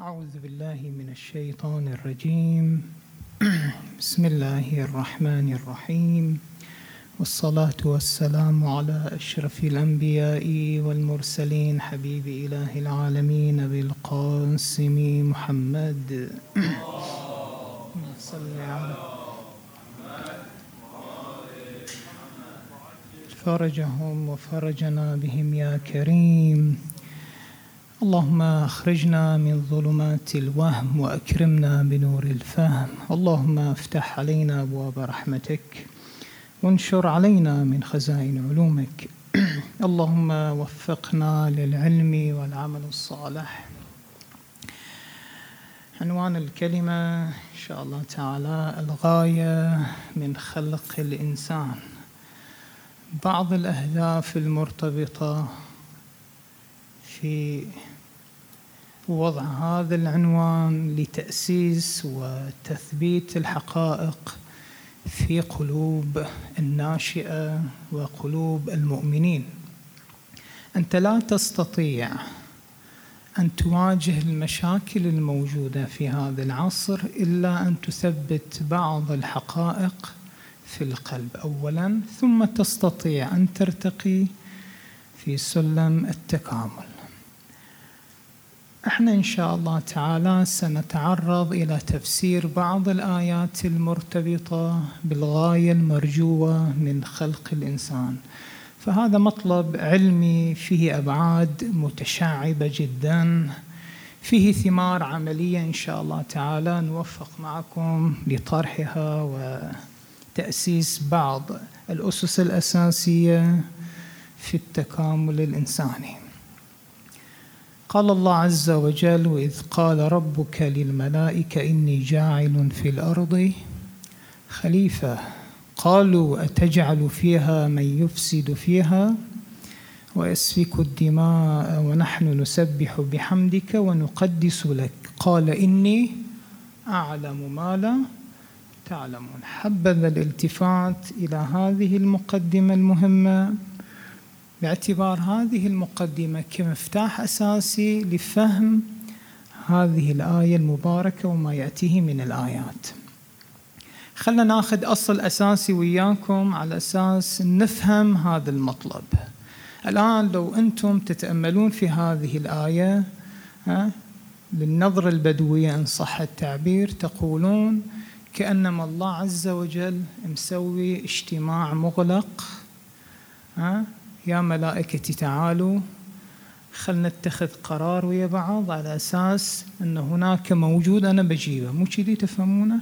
أعوذ بالله من الشيطان الرجيم. بسم الله الرحمن الرحيم. والصلاة والسلام على أشرف الأنبياء والمرسلين حبيب إله العالمين بالقاسم محمد. صل فرجهم وفرجنا بهم يا كريم. اللهم أخرجنا من ظلمات الوهم وأكرمنا بنور الفهم. اللهم افتح علينا أبواب رحمتك وانشر علينا من خزائن علومك. اللهم وفقنا للعلم والعمل الصالح. عنوان الكلمة إن شاء الله تعالى الغاية من خلق الإنسان. بعض الأهداف المرتبطة في وضع هذا العنوان لتأسيس وتثبيت الحقائق في قلوب الناشئة وقلوب المؤمنين. أنت لا تستطيع أن تواجه المشاكل الموجودة في هذا العصر إلا أن تثبت بعض الحقائق في القلب أولا ثم تستطيع أن ترتقي في سلم التكامل. إحنا ان شاء الله تعالى سنتعرض إلى تفسير بعض الآيات المرتبطة بالغاية المرجوة من خلق الإنسان. فهذا مطلب علمي فيه أبعاد متشعبة جدا. فيه ثمار عملية إن شاء الله تعالى نوفق معكم لطرحها وتأسيس بعض الأسس الأساسية في التكامل الإنساني. قال الله عز وجل وإذ قال ربك للملائكة إني جاعل في الأرض خليفة قالوا أتجعل فيها من يفسد فيها ويسفك الدماء ونحن نسبح بحمدك ونقدس لك قال إني أعلم ما لا تعلمون حبذا الالتفات إلى هذه المقدمة المهمة. باعتبار هذه المقدمة كمفتاح أساسي لفهم هذه الآية المباركة وما يأتيه من الآيات. خلنا ناخذ أصل أساسي وياكم على أساس نفهم هذا المطلب. الآن لو أنتم تتأملون في هذه الآية ها للنظرة البدوية إن صح التعبير تقولون كأنما الله عز وجل مسوي اجتماع مغلق ها يا ملائكتي تعالوا. خلنا نتخذ قرار ويا بعض على أساس أن هناك موجود. أنا بجيبه. مو كذي تفهمونه؟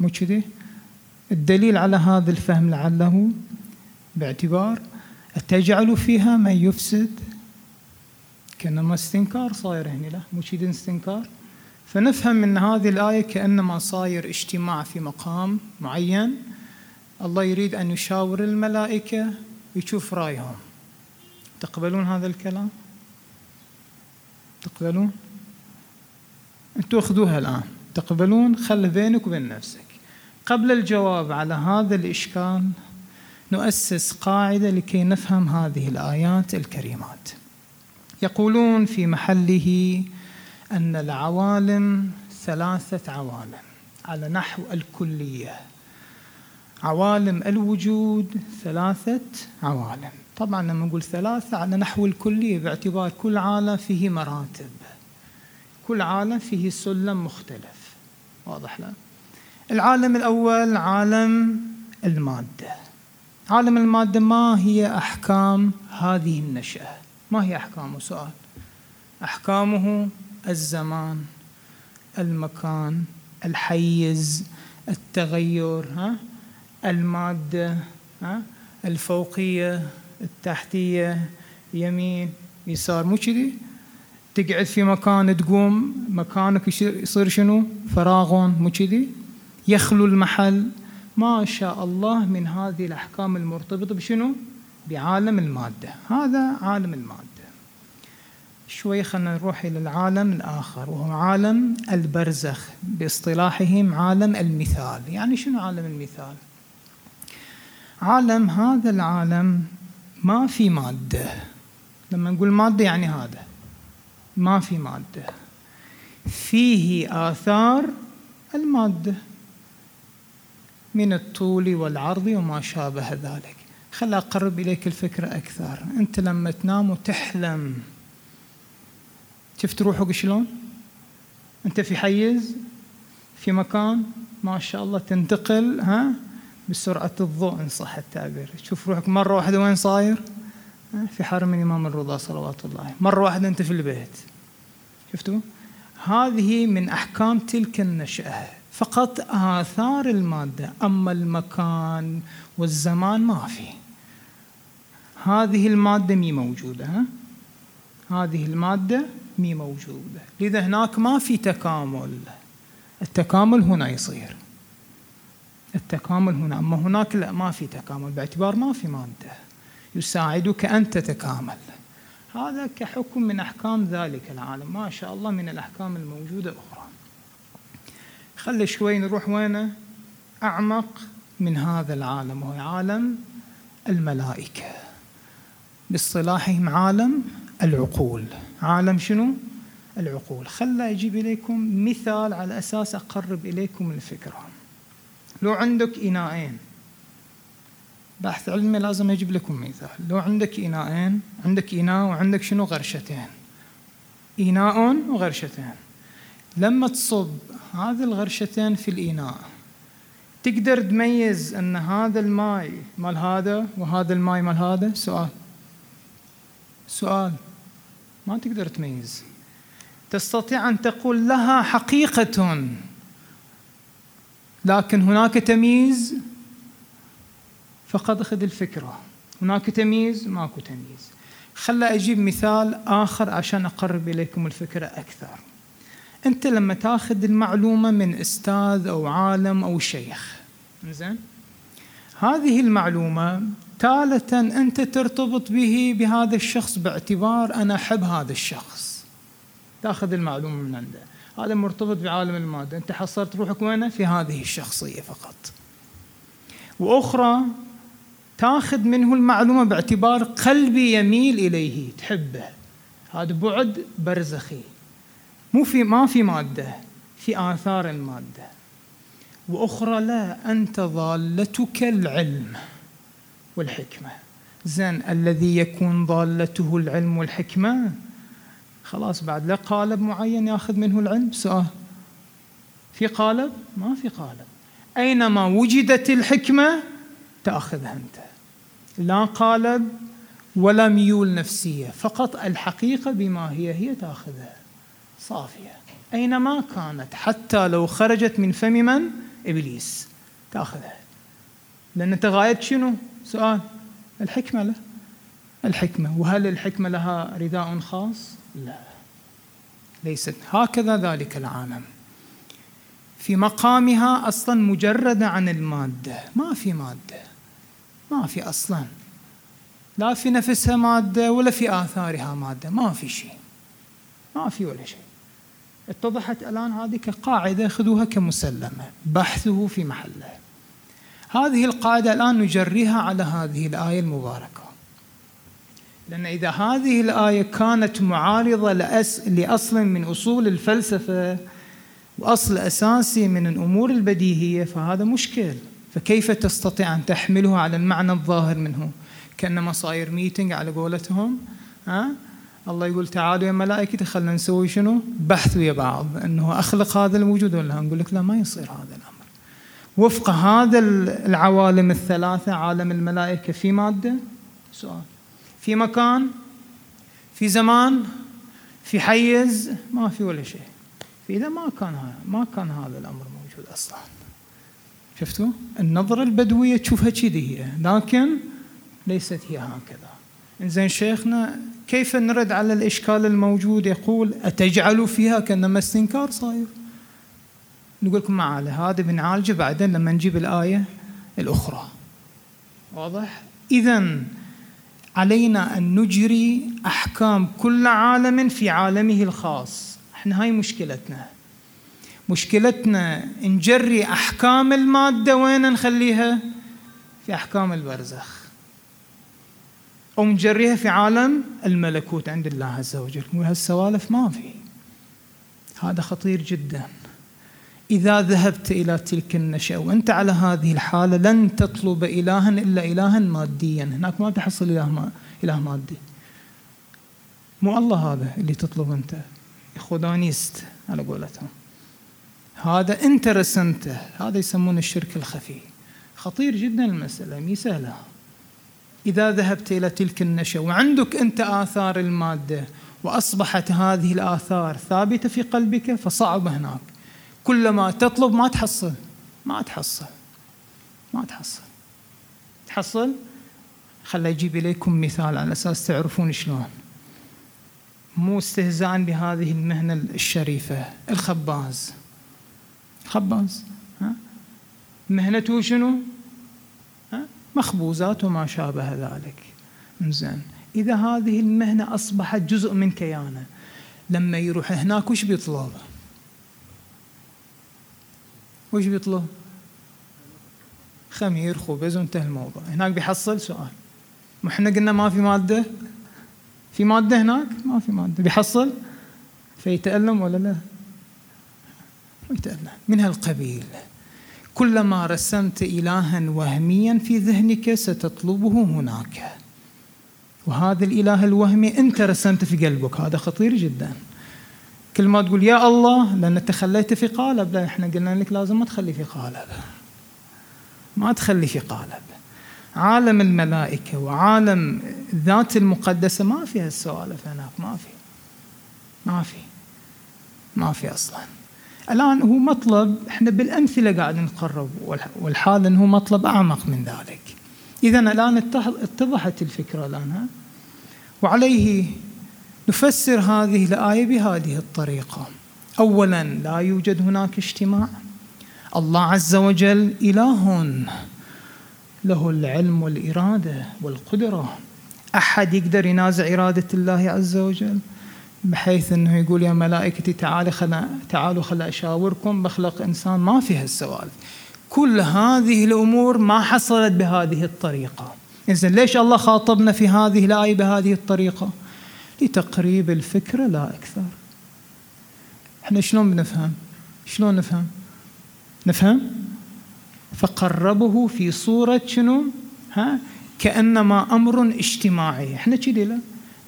مو كذي؟ الدليل على هذا الفهم لعله باعتبار تجعل فيها من يفسد؟ كأنما استنكار صاير هنا. لا مو كذي استنكار. فنفهم من هذه الآية كأنما صاير اجتماع في مقام معين. الله يريد أن يشاور الملائكة يشوف رأيهم. تقبلون هذا الكلام؟ تقبلون؟ أنتوا أخذوها الآن. تقبلون؟ خلي بينك وبين نفسك. قبل الجواب على هذا الإشكال نؤسس قاعدة لكي نفهم هذه الآيات الكريمات. يقولون في محله أن العوالم ثلاثة عوالم على نحو الكلية. عوالم الوجود ثلاثة عوالم. طبعا لما نقول ثلاثة على نحو الكلية باعتبار كل عالم فيه مراتب. كل عالم فيه سلم مختلف. واضح لا؟ العالم الأول عالم المادة. عالم المادة ما هي أحكام هذه النشأة؟ ما هي أحكامه؟ سؤال. أحكامه الزمان المكان الحيز التغير ها؟ المادة الفوقية التحتية يمين يسار مو كذي؟ تقعد في مكان تقوم مكانك يصير شنو؟ فراغ مو كذي؟ يخلو المحل. ما شاء الله من هذه الأحكام المرتبطة بشنو؟ بعالم المادة. هذا عالم المادة. شوي خلينا نروح إلى العالم الآخر وهو عالم البرزخ باصطلاحهم عالم المثال. يعني شنو عالم المثال؟ عالم هذا العالم ما في مادة. لما نقول مادة يعني هذا. ما في مادة. فيه آثار المادة. من الطول والعرض وما شابه ذلك. خل أقرب إليك الفكرة أكثر. أنت لما تنام وتحلم شفت روحك شلون؟ أنت في حيز في مكان ما شاء الله تنتقل ها؟ بسرعة الضوء إن صح التعبير. تشوف روحك مرة واحدة وين صاير؟ في حرم الإمام الرضا صلوات الله مرة واحدة أنت في البيت. شفتوا؟ هذه من أحكام تلك النشأة. فقط آثار المادة أما المكان والزمان ما في. هذه المادة مي موجودة ها؟ هذه المادة مي موجودة. لذا هناك ما في تكامل. التكامل هنا يصير. التكامل هنا. أما هناك لا ما في تكامل. باعتبار ما في مادة. يساعدك أن تتكامل. هذا كحكم من أحكام ذلك العالم. ما شاء الله من الأحكام الموجودة أخرى. خلي شوي نروح وين؟ أعمق من هذا العالم. وهو عالم الملائكة. باصطلاحهم عالم العقول. عالم شنو؟ العقول. خلى أجيب إليكم مثال على أساس أقرب إليكم الفكرة. لو عندك إناءين بحث علمي لازم أجيب لكم مثال. لو عندك إناءين عندك إناء وعندك شنو؟ غرشتين. إناء وغرشتين. لما تصب هذه الغرشتين في الإناء تقدر تميز أن هذا الماء مال هذا وهذا الماء مال هذا؟ سؤال. سؤال. ما تقدر تميز. تستطيع أن تقول لها حقيقة. لكن هناك تمييز فقد أخذ الفكرة. هناك تمييز ماكو تمييز. خلى أجيب مثال آخر عشان أقرب إليكم الفكرة أكثر. أنت لما تاخذ المعلومة من أستاذ أو عالم أو شيخ زين هذه المعلومة تالة أنت ترتبط به بهذا الشخص باعتبار أنا أحب هذا الشخص. تاخذ المعلومة من عنده. هذا مرتبط بعالم المادة. أنت حصرت روحك وينه؟ في هذه الشخصية فقط. وأخرى تاخذ منه المعلومة باعتبار قلبي يميل إليه. تحبه. هذا بعد برزخي. مو في ما في مادة. في آثار المادة. وأخرى لا. أنت ضالتك العلم والحكمة. زين الذي يكون ضالته العلم والحكمة؟ خلاص بعد لا قالب معين ياخذ منه العلم؟ سؤال. في قالب؟ ما في قالب. أينما وجدت الحكمة تأخذها أنت. لا قالب ولا ميول نفسية فقط الحقيقة بما هي هي تأخذها. صافية. أينما كانت حتى لو خرجت من فم من؟ إبليس. تأخذها. لأن أنت غاية شنو؟ سؤال. الحكمة له الحكمة. وهل الحكمة لها رداء خاص؟ لا. ليست. هكذا ذلك العالم. في مقامها أصلا مجردة عن المادة. ما في مادة. ما في أصلا. لا في نفسها مادة ولا في آثارها مادة. ما في شيء. ما في ولا شيء. اتضحت الآن هذه كقاعدة خذوها كمسلمة. بحثه في محله. هذه القاعدة الآن نجريها على هذه الآية المباركة. لأن إذا هذه الآية كانت معارضة لأصل من أصول الفلسفة وأصل أساسي من الأمور البديهية فهذا مشكل. فكيف تستطيع أن تحمله على المعنى الظاهر منه؟ كأنما صاير ميتنج على قولتهم ها؟ الله يقول تعالوا يا ملائكة خلينا نسوي شنو؟ بحث ويا بعض. أنه أخلق هذا الوجود ولا؟ نقول لك لا ما يصير هذا الأمر. وفق هذا العوالم الثلاثة عالم الملائكة في مادة؟ سؤال. في مكان في زمان في حيز ما في ولا شيء. فإذا ما كان ما كان هذا الأمر موجود أصلا. شفتوا؟ النظرة البدوية تشوفها كذي هي. لكن ليست هي هكذا. إنزين شيخنا كيف نرد على الإشكال الموجود يقول أتجعل فيها كأنما استنكار صاير؟ نقول لكم معاله هذا بنعالجه بعدين لما نجيب الآية الأخرى. واضح؟ إذا علينا أن نجري أحكام كل عالم في عالمه الخاص. إحنا هاي مشكلتنا. مشكلتنا نجري أحكام المادة وين نخليها؟ في أحكام البرزخ. أو نجريها في عالم الملكوت عند الله عز وجل. هالسوالف ما في. هذا خطير جدا. إذا ذهبت إلى تلك النشأة وأنت على هذه الحالة لن تطلب إلها إلا إلها ماديا. هناك ما تحصل إله, ما إله مادي. مو الله هذا اللي تطلب أنت. خدانيست على قولتهم. هذا أنت رسمته. هذا يسمونه الشرك الخفي. خطير جدا المسألة مي سهلة. إذا ذهبت إلى تلك النشأة وعندك أنت آثار المادة وأصبحت هذه الآثار ثابتة في قلبك فصعب هناك. كلما تطلب ما تحصل. ما تحصل. ما تحصل. تحصل؟ خل أجيب إليكم مثال على أساس تعرفون شلون. مو استهزاء بهذه المهنة الشريفة. الخباز. خباز. ها؟ مهنته شنو؟ ها؟ مخبوزات وما شابه ذلك. زين إذا هذه المهنة أصبحت جزء من كيانة لما يروح هناك وش بيطلب؟ وش بيطلب؟ خمير خبز وانتهى الموضوع. هناك بيحصل سؤال. ما إحنا قلنا ما في مادة. في مادة هناك؟ ما في مادة. بيحصل؟ فيتألم ولا لا؟ يتألم من هالقبيل. كلما رسمت إلها وهميا في ذهنك ستطلبه هناك. وهذا الإله الوهمي أنت رسمته في قلبك. هذا خطير جدا. كل ما تقول يا الله لأن تخليت في قالب. لا إحنا قلنا لك لازم ما تخلي في قالب. ما تخلي في قالب. عالم الملائكة وعالم ذات المقدسة ما في هالسوالف هناك ما في. ما في. ما في أصلا. الآن هو مطلب إحنا بالأمثلة قاعد نقرب والحال أنه مطلب أعمق من ذلك. إذا الآن اتضحت الفكرة الآن وعليه نفسر هذه الآية بهذه الطريقة. أولا لا يوجد هناك اجتماع. الله عز وجل إله له العلم والإرادة والقدرة. أحد يقدر ينازع إرادة الله عز وجل؟ بحيث أنه يقول يا ملائكتي تعالوا خلا تعالوا خلا أشاوركم. بخلق إنسان ما في هالسوالف كل هذه الأمور ما حصلت بهذه الطريقة. إذن ليش الله خاطبنا في هذه الآية بهذه الطريقة؟ لتقريب الفكرة لا أكثر. إحنا شلون بنفهم؟ شلون نفهم؟ نفهم؟ فقربه في صورة شنو؟ ها؟ كأنما أمر اجتماعي. إحنا كذي لا.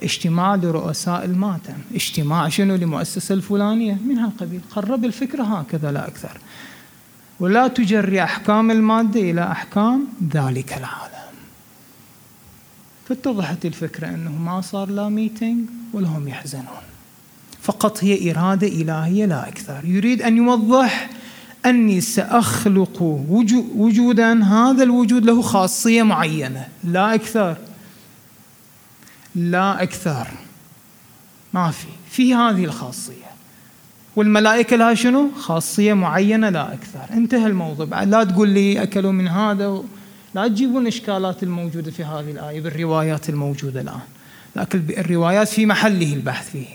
اجتماع لرؤساء الماتم. اجتماع شنو؟ لمؤسسة الفلانية. من هالقبيل. قرب الفكرة هكذا لا أكثر. ولا تجري أحكام المادة إلى أحكام ذلك العالم. فاتضحت الفكرة أنه ما صار لا ميتينج ولا هم يحزنون. فقط هي إرادة إلهية لا أكثر. يريد أن يوضح أني سأخلق وجودا هذا الوجود له خاصية معينة. لا أكثر. لا أكثر. ما في. في هذه الخاصية. والملائكة لها شنو؟ خاصية معينة لا أكثر. انتهى الموضوع. لا تقول لي أكلوا من هذا. لا تجيبون الإشكالات الموجودة في هذه الآية بالروايات الموجودة الآن. لكن الروايات في محله البحث فيه.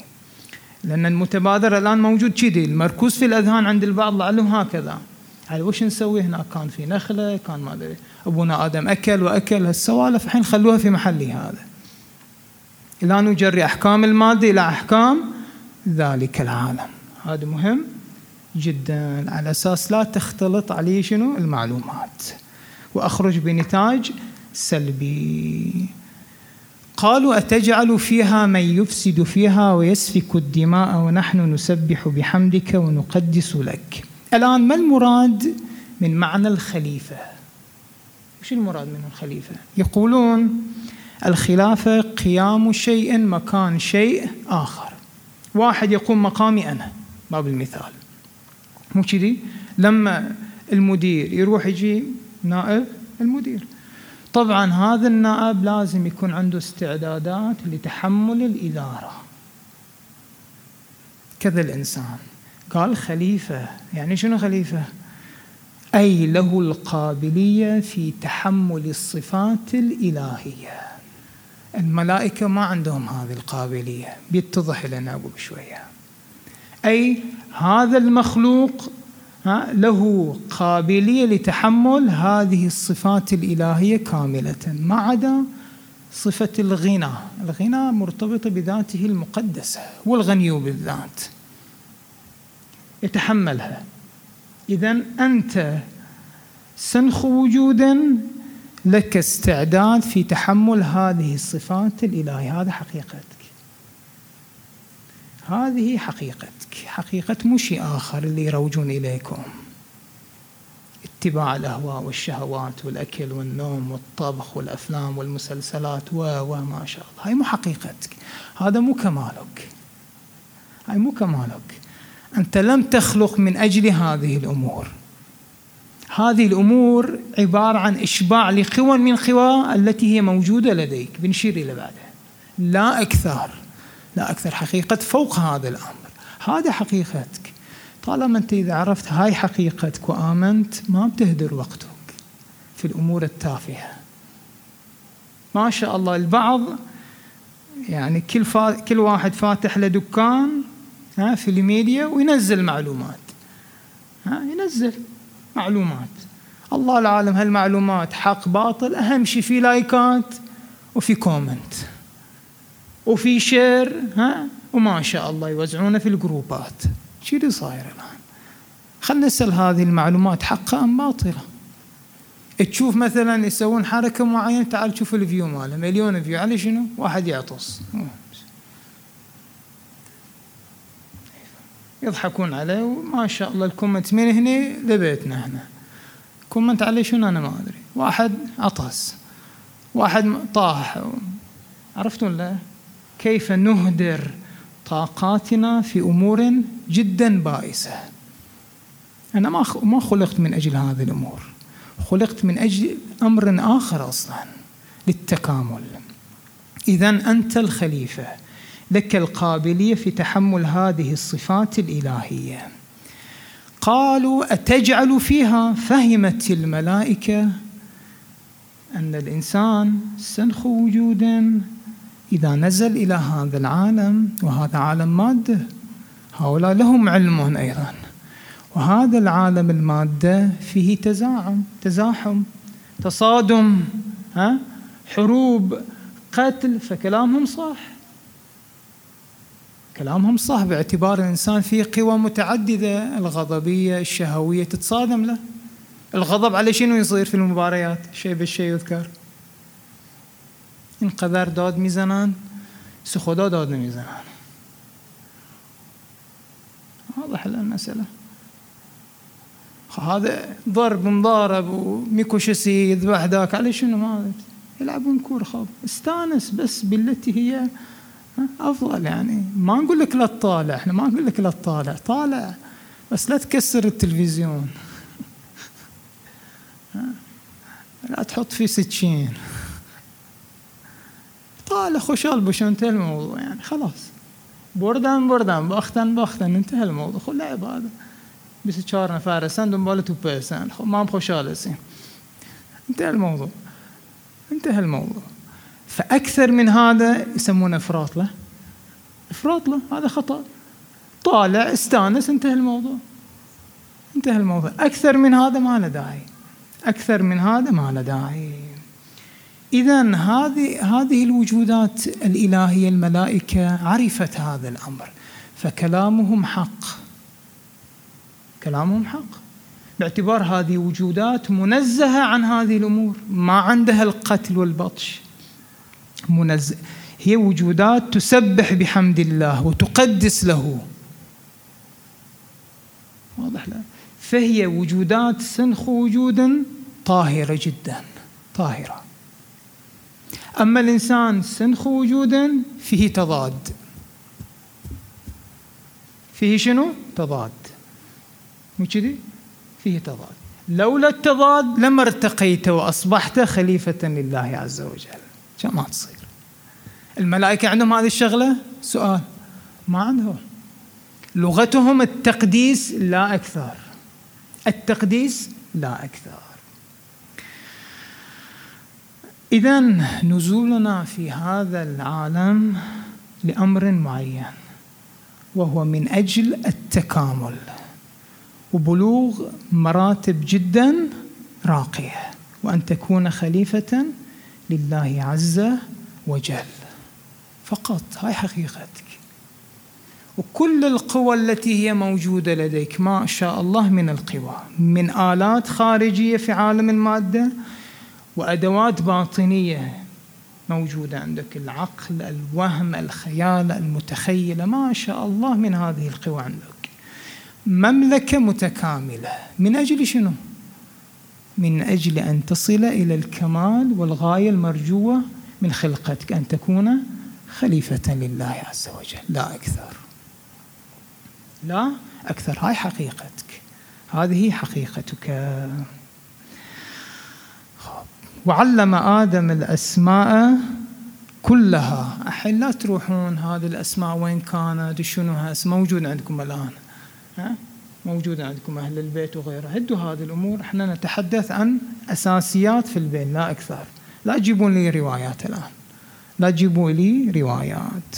لأن المتبادر الآن موجود كذي. المركوز في الأذهان عند البعض لعلهم هكذا. هل وش نسوي هناك كان في نخلة كان ما أدري. أبونا آدم أكل وأكل. هالسوالف الحين خلوها في محلها هذا. لا نجري أحكام المادة إلى أحكام ذلك العالم. هذا مهم جدا. على أساس لا تختلط عليه شنو؟ المعلومات. وأخرج بنتاج سلبي. قالوا أتجعل فيها من يفسد فيها ويسفك الدماء ونحن نسبح بحمدك ونقدس لك. الآن ما المراد من معنى الخليفة؟ وش المراد من الخليفة؟ يقولون الخلافة قيام شيء مكان شيء آخر. واحد يقوم مقامي أنا باب المثال مو كذي؟ لما المدير يروح يجي نائب المدير. طبعا هذا النائب لازم يكون عنده استعدادات لتحمل الإدارة. كذا الإنسان. قال خليفة. يعني شنو خليفة؟ أي له القابلية في تحمل الصفات الإلهية. الملائكة ما عندهم هذه القابلية. بيتضح لنا أبو بشوية. أي هذا المخلوق له قابلية لتحمل هذه الصفات الإلهية كاملة ما عدا صفة الغنى. الغنى مرتبطة بذاته المقدسة والغني بالذات. يتحملها. إذا أنت سنخو وجودا لك استعداد في تحمل هذه الصفات الإلهية. هذا حقيقتك هذه حقيقتك. حقيقة مو شيء آخر اللي يروجون إليكم. اتباع الأهواء والشهوات والأكل والنوم والطبخ والأفلام والمسلسلات و وما شاء الله. هاي مو حقيقتك. هذا مو كمالك. هاي مو كمالك. أنت لم تخلق من أجل هذه الأمور. هذه الأمور عبارة عن إشباع لقوى من قوى التي هي موجودة لديك. بنشير إلى بعدها. لا أكثر. لا أكثر حقيقة فوق هذا الأمر. هذا حقيقتك. طالما أنت إذا عرفت هاي حقيقتك وآمنت ما بتهدر وقتك في الأمور التافهة. ما شاء الله البعض يعني كل فا... كل واحد فاتح له دكان ها في الميديا وينزل معلومات. ها ينزل معلومات. الله العالم هالمعلومات حق باطل أهم شيء في like ات وفي comment. وفي share ها؟ وما شاء الله يوزعونه في ال group ات. شو اللي صاير الآن؟ خلنا نسأل هذه المعلومات حقا أم باطلة؟ تشوف مثلا يسوون حركة معينة تعال تشوف ال view ماله. مليون view. على شنو؟ واحد يعطس. يضحكون عليه. وما شاء الله ال comment من هنا لبيتنا إحنا. comment عليه شنو؟ أنا ما أدري. واحد عطس. واحد طاح. عرفتوا لا؟ كيف نهدر طاقاتنا في أمور جدا بائسة. أنا ما ما خلقت من أجل هذه الأمور. خلقت من أجل أمر آخر أصلا للتكامل. اذا أنت الخليفة لك القابلية في تحمل هذه الصفات الإلهية. قالوا أتجعل فيها؟ فهمت الملائكة أن الإنسان سنخو وجودا. إذا نزل إلى هذا العالم وهذا عالم مادة هؤلاء لهم علم أيضا. وهذا العالم المادة فيه تزاعم تزاحم تصادم ها؟ حروب قتل فكلامهم صح. كلامهم صح باعتبار الإنسان فيه قوى متعددة الغضبية الشهوية تتصادم له. الغضب على شنو يصير في المباريات؟ شيء بالشيء يذكر. اینقدر داد میزنن سه خدا داد نمیزنن. واضح المسألة هذا ضرب مضارب وميكوشسي يذبح ذاك على شنو ما يلعبون كورة خاب استانس بس بالتي هي افضل يعني ما نقول لك لا تطالع إحنا ما نقول لك لا تطالع طالع بس لا تكسر التلفزيون. لا تحط فيه سكين طالع خوشال باش انتهى الموضوع يعني خلاص. بردن بردن باختن باختن انتهى الموضوع. خو لعب هذا 24 نفر هستن دنبال توپ هستن. خب ما خوشحال هستیم. انتهى الموضوع. انتهى الموضوع. فأكثر من هذا يسمونه إفراط له. إفراط له هذا خطأ. طالع استانس انتهى الموضوع. انتهى الموضوع. أكثر من هذا ما له داعي أكثر من هذا ما له داعي إذا هذه هذه الوجودات الإلهية الملائكة عرفت هذا الأمر فكلامهم حق. كلامهم حق. باعتبار هذه وجودات منزهة عن هذه الأمور ما عندها القتل والبطش. منزه هي وجودات تسبح بحمد الله وتقدس له. واضح لا؟ فهي وجودات سنخ وجودا طاهرة جدا طاهرة. أما الإنسان سنخ وجودا فيه تضاد. فيه شنو؟ تضاد. مو كذي؟ فيه تضاد. لولا التضاد لما ارتقيت وأصبحت خليفة لله عز وجل. ما تصير. الملائكة عندهم هذه الشغلة؟ سؤال. ما عندهم. لغتهم التقديس لا أكثر. التقديس لا أكثر. إذا نزولنا في هذا العالم لأمر معين وهو من أجل التكامل وبلوغ مراتب جدا راقية وأن تكون خليفة لله عز وجل. فقط هاي حقيقتك. وكل القوى التي هي موجودة لديك ما شاء الله من القوى من آلات خارجية في عالم المادة وأدوات باطنية موجودة عندك. العقل الوهم الخيال المتخيلة. ما شاء الله من هذه القوى عندك. مملكة متكاملة. من أجل شنو؟ من أجل أن تصل إلى الكمال والغاية المرجوة من خلقتك. أن تكون خليفة لله عز وجل. لا أكثر. لا أكثر. هاي حقيقتك. هذه حقيقتك. وعلم آدم الأسماء كلها. الحين لا تروحون هذه الأسماء وين كانت شنو هس. موجود عندكم الآن. ها؟ موجودة عندكم أهل البيت وغيره. هدوا هذه الأمور. إحنا نتحدث عن أساسيات في البين لا أكثر. لا تجيبون لي روايات الآن. لا تجيبوا لي روايات.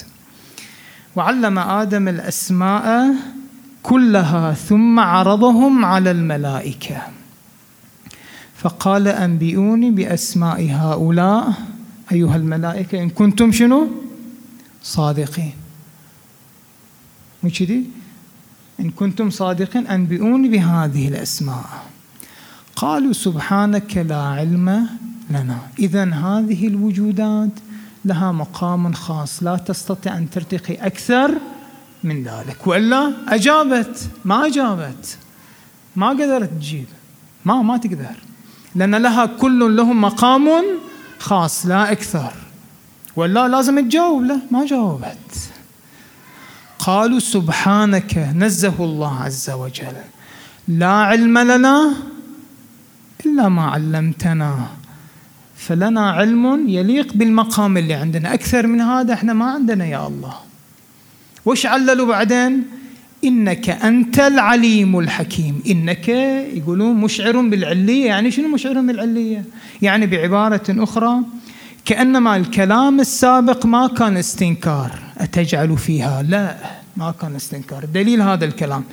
وعلم آدم الأسماء كلها ثم عرضهم على الملائكة. فقال أنبئوني بأسماء هؤلاء أيها الملائكة إن كنتم شنو؟ صادقين. مو كذي؟ إن كنتم صادقين أنبئوني بهذه الأسماء. قالوا سبحانك لا علم لنا. إذا هذه الوجودات لها مقام خاص. لا تستطيع أن ترتقي أكثر من ذلك. وإلا أجابت. ما أجابت. ما قدرت تجيب. ما ما تقدر. لأن لها كل لهم مقام خاص لا أكثر. ولا لازم تجاوب له ما جاوبت. قالوا سبحانك نزه الله عز وجل. لا علم لنا إلا ما علمتنا. فلنا علم يليق بالمقام اللي عندنا. أكثر من هذا إحنا ما عندنا يا الله. وش عللوا بعدين؟ إنك أنت العليم الحكيم. إنك يقولون مشعر بالعلية. يعني شنو مشعر بالعلية؟ يعني بعبارة أخرى كأنما الكلام السابق ما كان استنكار. أتجعل فيها؟ لا ما كان استنكار. دليل هذا الكلام.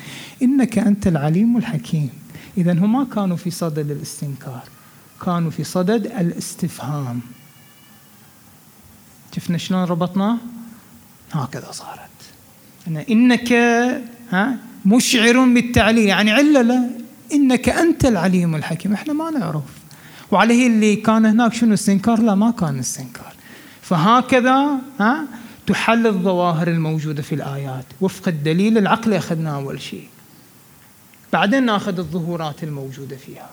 إنك أنت العليم الحكيم. إذا هم ما كانوا في صدد الاستنكار. كانوا في صدد الاستفهام. شفنا شلون ربطنا هكذا صارت. إنك ها؟ مشعر بالتعليل. يعني علة إنك أنت العليم الحكيم. إحنا ما نعرف. وعليه اللي كان هناك شنو؟ استنكار؟ لا ما كان استنكار. فهكذا ها؟ تحل الظواهر الموجودة في الآيات. وفق الدليل العقلي أخذناه أول شيء. بعدين نأخذ الظهورات الموجودة فيها.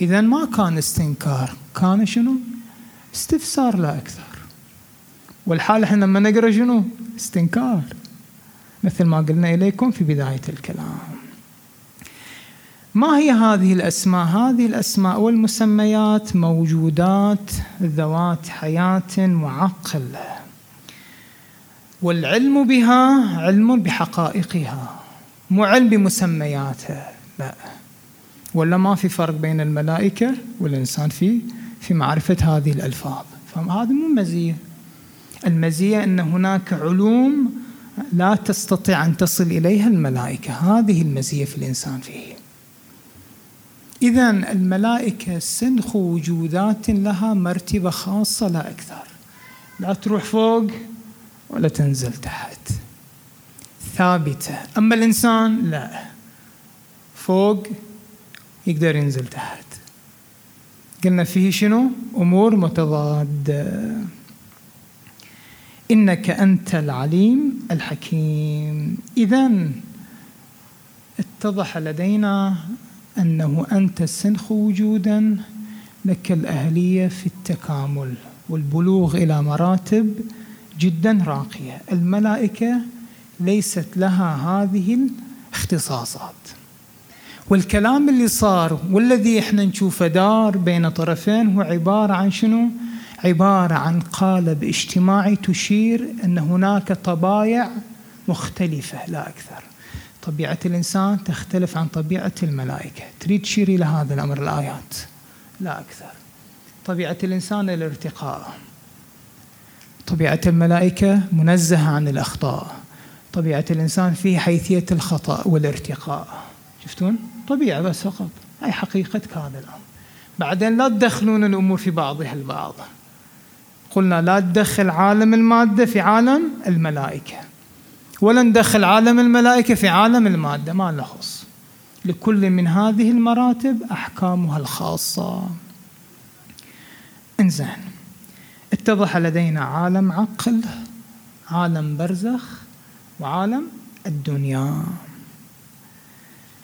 إذا ما كان استنكار. كان شنو؟ استفسار لا أكثر. والحال إحنا لما نقرأ شنو؟ استنكار. مثل ما قلنا إليكم في بداية الكلام. ما هي هذه الأسماء؟ هذه الأسماء والمسميات موجودات ذوات حياة وعقل. والعلم بها علم بحقائقها مو علم بمسمياتها لا. ولا ما في فرق بين الملائكة والإنسان في في معرفة هذه الألفاظ. فهذه مو مزية. المزية أن هناك علوم لا تستطيع أن تصل إليها الملائكة. هذه المزية في الإنسان فيه. إذا الملائكة سنخ وجودات لها مرتبة خاصة لا أكثر. لا تروح فوق ولا تنزل تحت. ثابتة. أما الإنسان لا. فوق يقدر ينزل تحت. قلنا فيه شنو؟ أمور متضادة. إنك أنت العليم الحكيم. إذا اتضح لدينا أنه أنت السنخ وجودا لك الأهلية في التكامل والبلوغ إلى مراتب جدا راقية. الملائكة ليست لها هذه الاختصاصات. والكلام اللي صار والذي إحنا نشوفه دار بين طرفين هو عبارة عن شنو؟ عبارة عن قالب اجتماعي تشير أن هناك طبايع مختلفة لا أكثر. طبيعة الإنسان تختلف عن طبيعة الملائكة. تريد تشير إلى هذا الأمر الآيات. لا أكثر. طبيعة الإنسان الارتقاء طبيعة الملائكة منزهة عن الأخطاء. طبيعة الإنسان فيه حيثية الخطأ والارتقاء. شفتون؟ طبيعة بس فقط. هاي حقيقة هذا الأمر. بعدين لا تدخلون الأمور في بعضها البعض. قلنا لا تدخل عالم المادة في عالم الملائكة. ولا ندخل عالم الملائكة في عالم المادة ما نخص لكل من هذه المراتب أحكامها الخاصة. إنزين اتضح لدينا عالم عقل عالم برزخ وعالم الدنيا.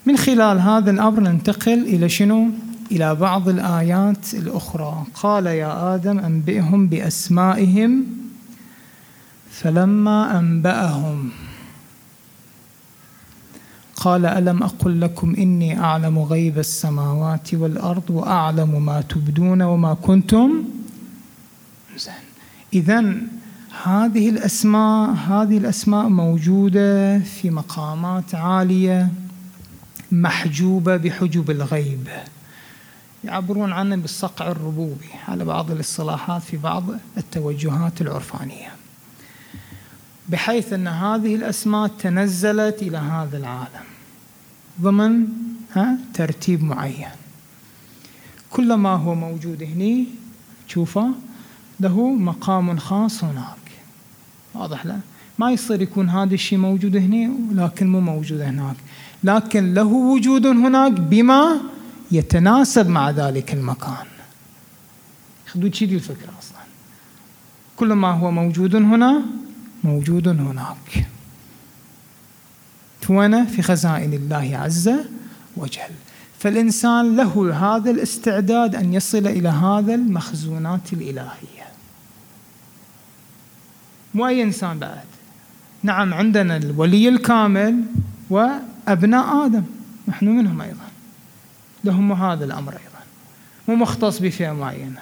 من خلال هذا الأمر ننتقل إلى شنو؟ إلى بعض الآيات الأخرى. قال يا آدم أنبئهم بأسمائهم فلما أنبأهم. قال ألم أقل لكم إني أعلم غيب السماوات والأرض وأعلم ما تبدون وما كنتم إذا هذه الأسماء هذه الأسماء موجودة في مقامات عالية محجوبة بحجب الغيب. يعبرون عنه بالصقع الربوبي على بعض الاصطلاحات في بعض التوجهات العرفانية. بحيث أن هذه الأسماء تنزلت إلى هذا العالم. ضمن ترتيب معين. كل ما هو موجود هني تشوفه له مقام خاص هناك. واضح لا؟ ما يصير يكون هذا الشيء موجود هنا لكن مو موجود هناك. لكن له وجود هناك بما يتناسب مع ذلك المكان. خذوا كذي الفكرة أصلا؟ كل ما هو موجود هنا موجود هناك. وين في خزائن الله عز وجل. فالإنسان له هذا الاستعداد أن يصل إلى هذا المخزونات الإلهية. مو أي إنسان بعد؟ نعم عندنا الولي الكامل وأبناء آدم. نحن منهم أيضا. لهم هذا الأمر أيضا. مو مختص بفئة معينة.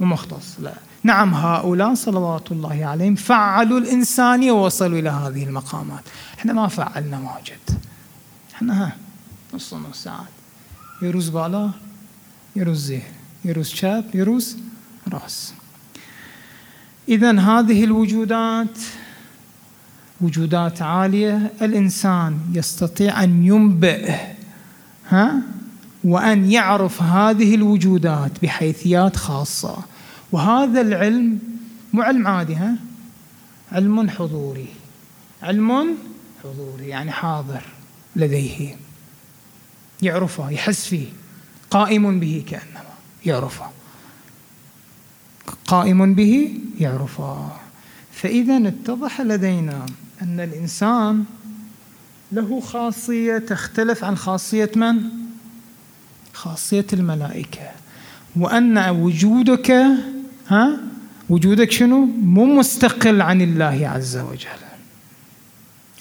مو مختص لا. نعم هؤلاء صلوات الله عليهم فعلوا الإنسانية ووصلوا إلى هذه المقامات. إحنا ما فعلنا واجد. إحنا ها نص نص ساعات يروز بالا يروز ذهن يروز شاب يروز راس. إذا هذه الوجودات وجودات عالية الإنسان يستطيع أن ينبئ ها؟ وأن يعرف هذه الوجودات بحيثيات خاصة. وهذا العلم مو علم عادي ها؟ علم حضوري. علم حضوري يعني حاضر لديه. يعرفه يحس فيه. قائم به كأنما يعرفه. قائم به يعرفه. فإذا اتضح لدينا أن الإنسان له خاصية تختلف عن خاصية من؟ خاصية الملائكة وأن وجودك ها وجودك شنو؟ مو مستقل عن الله عز وجل.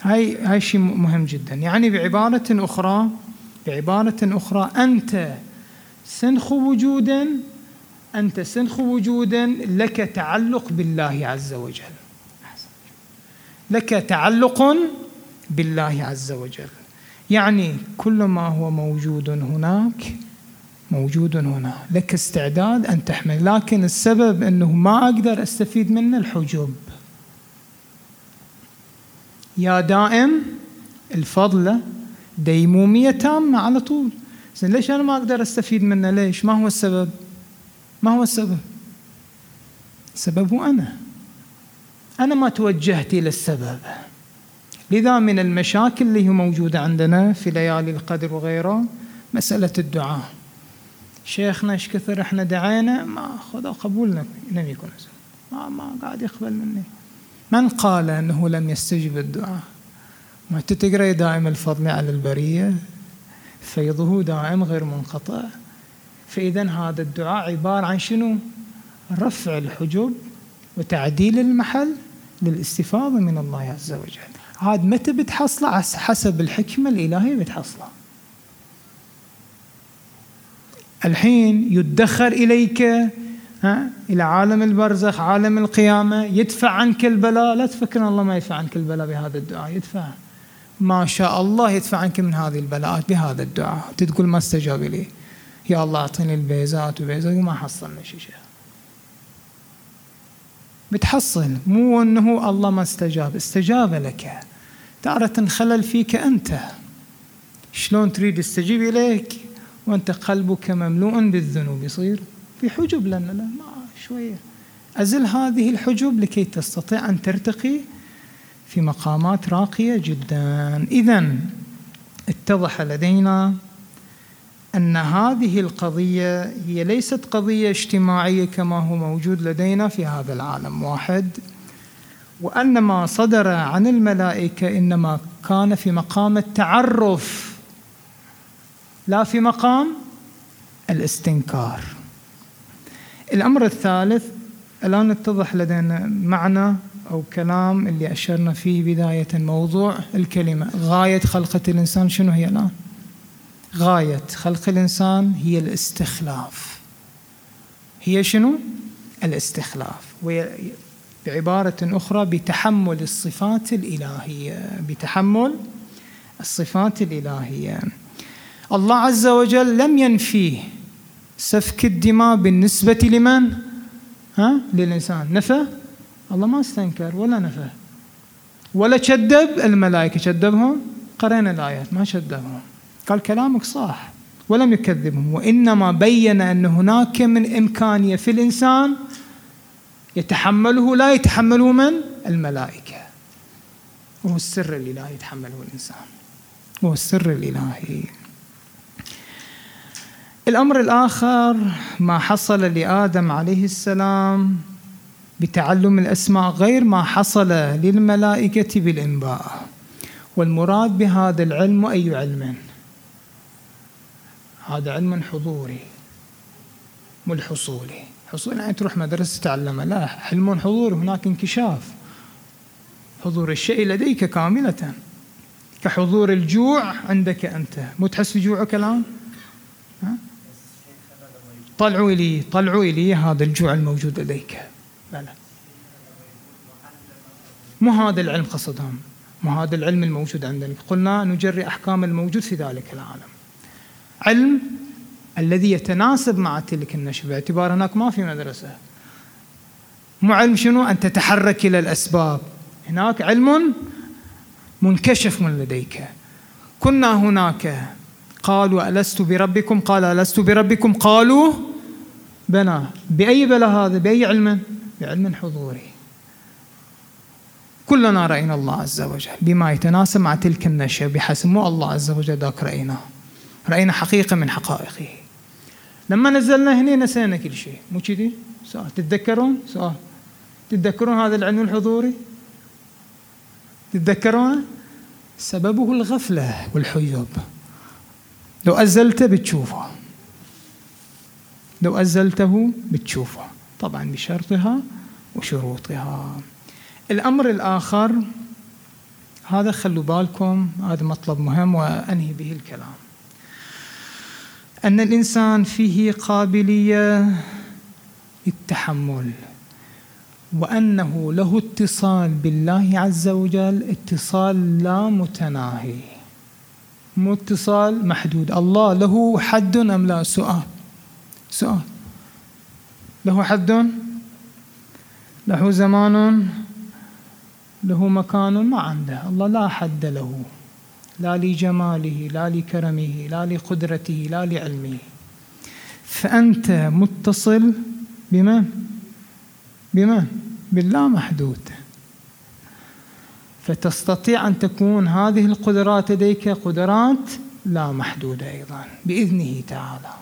هاي هاي شيء مهم جدا، يعني بعبارة أخرى بعبارة أخرى أنت سنخ وجودا أنت سنخ وجودا لك تعلق بالله عز وجل. لك تعلق بالله عز وجل. يعني كل ما هو موجود هناك موجود هنا. لك استعداد أن تحمل لكن السبب أنه ما أقدر أستفيد منه الحجب يا دائم الفضلة ديمومية تامة على طول. زين ليش أنا ما أقدر أستفيد منه؟ ليش؟ ما هو السبب؟ ما هو السبب؟ سببه أنا. أنا ما توجهت إلى السبب. لذا من المشاكل اللي هي موجودة عندنا في ليالي القدر وغيره مسألة الدعاء. شيخنا إيش كثر إحنا دعينا؟ ما خذ قبولنا لم يكن ما ما قاعد يقبل مني. من قال أنه لم يستجب الدعاء؟ ما تقرا دائم الفضل على البرية؟ فيضه دائم غير منقطع. فإذا هذا الدعاء عبارة عن شنو؟ رفع الحجب وتعديل المحل للاستفاضة من الله عز وجل. عاد متى بتحصله؟ حسب الحكمة الإلهية بتحصله. الحين يدخر إليك ها إلى عالم البرزخ عالم القيامة يدفع عنك البلاء. لا تفكر الله ما يدفع عنك البلاء بهذا الدعاء يدفع. ما شاء الله يدفع عنك من هذه البلاءات بهذا الدعاء. تقول ما استجاب لي؟ يا الله أعطيني البيزات وبيزات وما حصلنا شيء بتحصل. مو أنه الله ما استجاب استجاب لك. تارة خلل فيك أنت. شلون تريد يستجيب إليك؟ وأنت قلبك مملوء بالذنوب. يصير في حجب لنا. لا ما شوية. أزل هذه الحجب لكي تستطيع أن ترتقي في مقامات راقية جدا. إذا اتضح لدينا أن هذه القضية هي ليست قضية اجتماعية كما هو موجود لدينا في هذا العالم واحد وأن ما صدر عن الملائكة إنما كان في مقام التعرف. لا في مقام الاستنكار. الأمر الثالث الآن اتضح لدينا معنى أو كلام اللي أشرنا فيه بداية موضوع الكلمة غاية خلقة الإنسان. شنو هي الآن؟ غاية خلق الإنسان هي الاستخلاف. هي شنو؟ الاستخلاف. بعبارة أخرى بتحمل الصفات الإلهية بتحمل الصفات الإلهية. الله عز وجل لم ينفيه سفك الدماء بالنسبة لمن؟ ها؟ للإنسان. نفى؟ الله ما استنكر ولا نفى. ولا كذب الملائكة. كذبهم قرأنا الآيات ما كذبهم قال كلامك صح ولم يكذبهم. وإنما بين أن هناك من إمكانية في الإنسان يتحمله لا يتحمله من؟ الملائكة. وهو السر الإلهي يتحمله الإنسان. هو السر الإلهي. الأمر الآخر ما حصل لآدم عليه السلام بتعلم الأسماء غير ما حصل للملائكة بالإنباء. والمراد بهذا العلم أي علم؟ هذا علم حضوري مو الحصولي. حصول يعني تروح مدرسة تتعلم لا علم حضوري هناك انكشاف. حضور الشيء لديك كاملة. كحضور الجوع عندك أنت. مو تحس بجوعك الآن؟ طلعوا لي طلعوا لي هذا الجوع الموجود لديك. لا لا مو هذا العلم قصدهم مو هذا العلم الموجود عندنا. قلنا نجري أحكام الموجود في ذلك العالم. علم الذي يتناسب مع تلك النشأة باعتبار هناك ما في مدرسة. مو علم شنو؟ أن تتحرك إلى الأسباب. هناك علم منكشف من لديك. كنا هناك قالوا ألست بربكم؟ قال ألست بربكم؟ قالوا بلى. بأي بلى هذا؟ بأي علم؟ بعلم حضوري. كلنا رأينا الله عز وجل بما يتناسب مع تلك النشأة بحسب مو الله عز وجل ذاك رأيناه رأينا حقيقة من حقائقه. لما نزلنا هنا نسينا كل شيء. مو كذي؟ سؤال تتذكرون؟ سؤال تتذكرون هذا العلم الحضوري؟ تتذكرون؟ سببه الغفلة والحيوب لو أزلته بتشوفه. لو أزلته بتشوفه. طبعا بشرطها وشروطها. الأمر الآخر هذا خلوا بالكم هذا مطلب مهم وأنهي به الكلام. أن الإنسان فيه قابلية للتحمل وأنه له اتصال بالله عز وجل اتصال لا متناهي. مو اتصال محدود. الله له حد أم لا؟ سؤال. سؤال. له حد؟ له زمان؟ له مكان؟ ما عنده. الله لا حد له. لا لجماله لا لكرمه لا لقدرته لا لعلمه. فأنت متصل بمن؟ بمن؟ بالله محدود فتستطيع أن تكون هذه القدرات لديك قدرات لا محدودة أيضا بإذنه تعالى.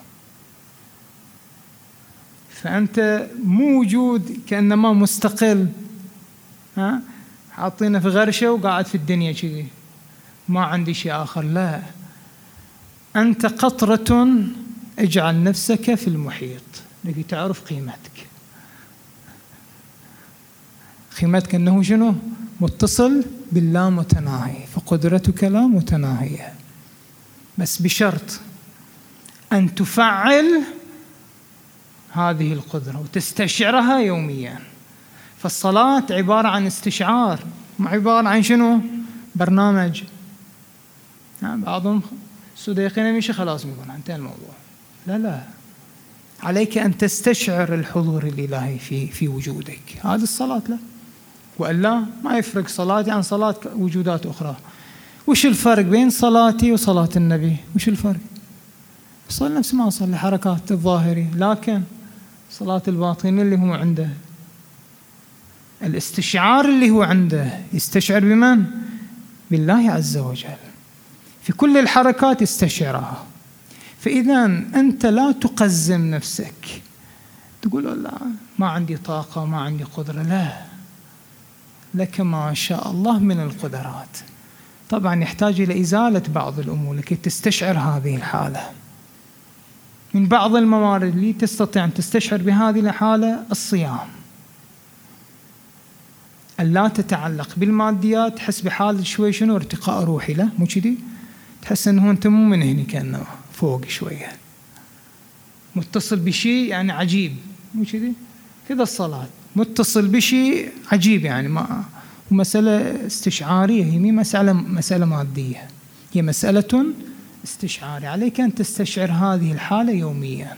فأنت مو وجود كأنما مستقل ها؟ حاطينه في غرشة وقاعد في الدنيا كذي. ما عندي شيء آخر لا. أنت قطرة اجعل نفسك في المحيط. لكي تعرف قيمتك. قيمتك أنه شنو؟ متصل باللا متناهي فقدرتك لا متناهية. بس بشرط أن تفعل هذه القدرة وتستشعرها يوميا. فالصلاة عبارة عن استشعار عبارة عن شنو؟ برنامج. بعضهم سوديقين يمشي خلاص يقول انتهى الموضوع. لا لا. عليك أن تستشعر الحضور الإلهي في في وجودك. هذه الصلاة لا. وإلا ما يفرق صلاتي عن صلاة وجودات أخرى. وش الفرق بين صلاتي وصلاة النبي؟ وش الفرق؟ صلى نفس ما صلي حركات الظاهري لكن صلاة الباطن اللي هو عنده. الاستشعار اللي هو عنده يستشعر بمن؟ بالله عز وجل. في كل الحركات يستشعرها فإذا أنت لا تقزم نفسك. تقول لا ما عندي طاقة ما عندي قدرة. لا. لك ما شاء الله من القدرات. طبعا يحتاج إلى إزالة بعض الأمور لكي تستشعر هذه الحالة. من بعض الموارد اللي تستطيع أن تستشعر بهذه الحالة الصيام. لا تتعلق بالماديات تحس بحال شوي شنو ارتقاء روحي له مو كذي؟ تحس إنه أنت مو من هنا كأنه فوق شوية. متصل بشيء يعني عجيب مو كذي؟ كذا الصلاة. متصل بشيء عجيب يعني ما مسألة استشعارية هي مي مسألة مسألة مادية. هي مسألة استشعارية. عليك أن تستشعر هذه الحالة يوميا.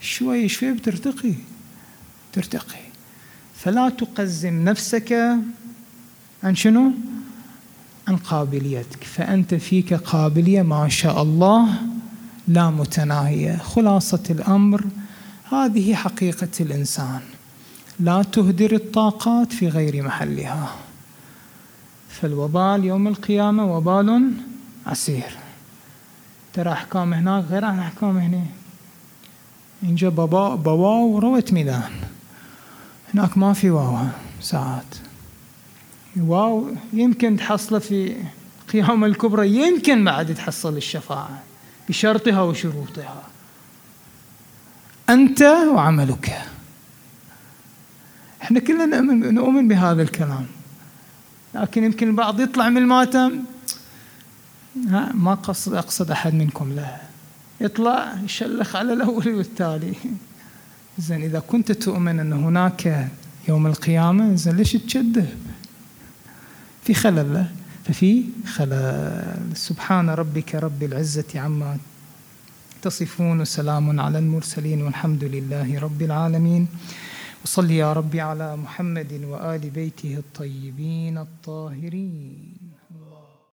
شوي شوي بترتقي. ترتقي. فلا تقزم نفسك عن شنو؟ عن قابليتك. فأنت فيك قابلية ما شاء الله لا متناهية. خلاصة الأمر هذه حقيقة الإنسان. لا تهدر الطاقات في غير محلها. فالوبال يوم القيامة وبال عسير ترى أحكام هناك غير عن أحكام هنا. إن جاء بابا بواو روت ميدان. هناك ما في واو ساعات. واو يمكن تحصله في قيامة الكبرى يمكن بعد تحصل الشفاعة بشرطها وشروطها. أنت وعملك. إحنا كلنا نؤمن, نؤمن بهذا الكلام. لكن يمكن البعض يطلع من الماتم ما قصد أقصد أحد منكم لا. يطلع يشلخ على الأول والتالي. زين إذا كنت تؤمن أن هناك يوم القيامة زين ليش تشده؟ في خلل ففي خلل. سبحان ربك رب العزة عما تصفون وسلام على المرسلين والحمد لله رب العالمين. وصل يا ربي على محمد وآل بيته الطيبين الطاهرين.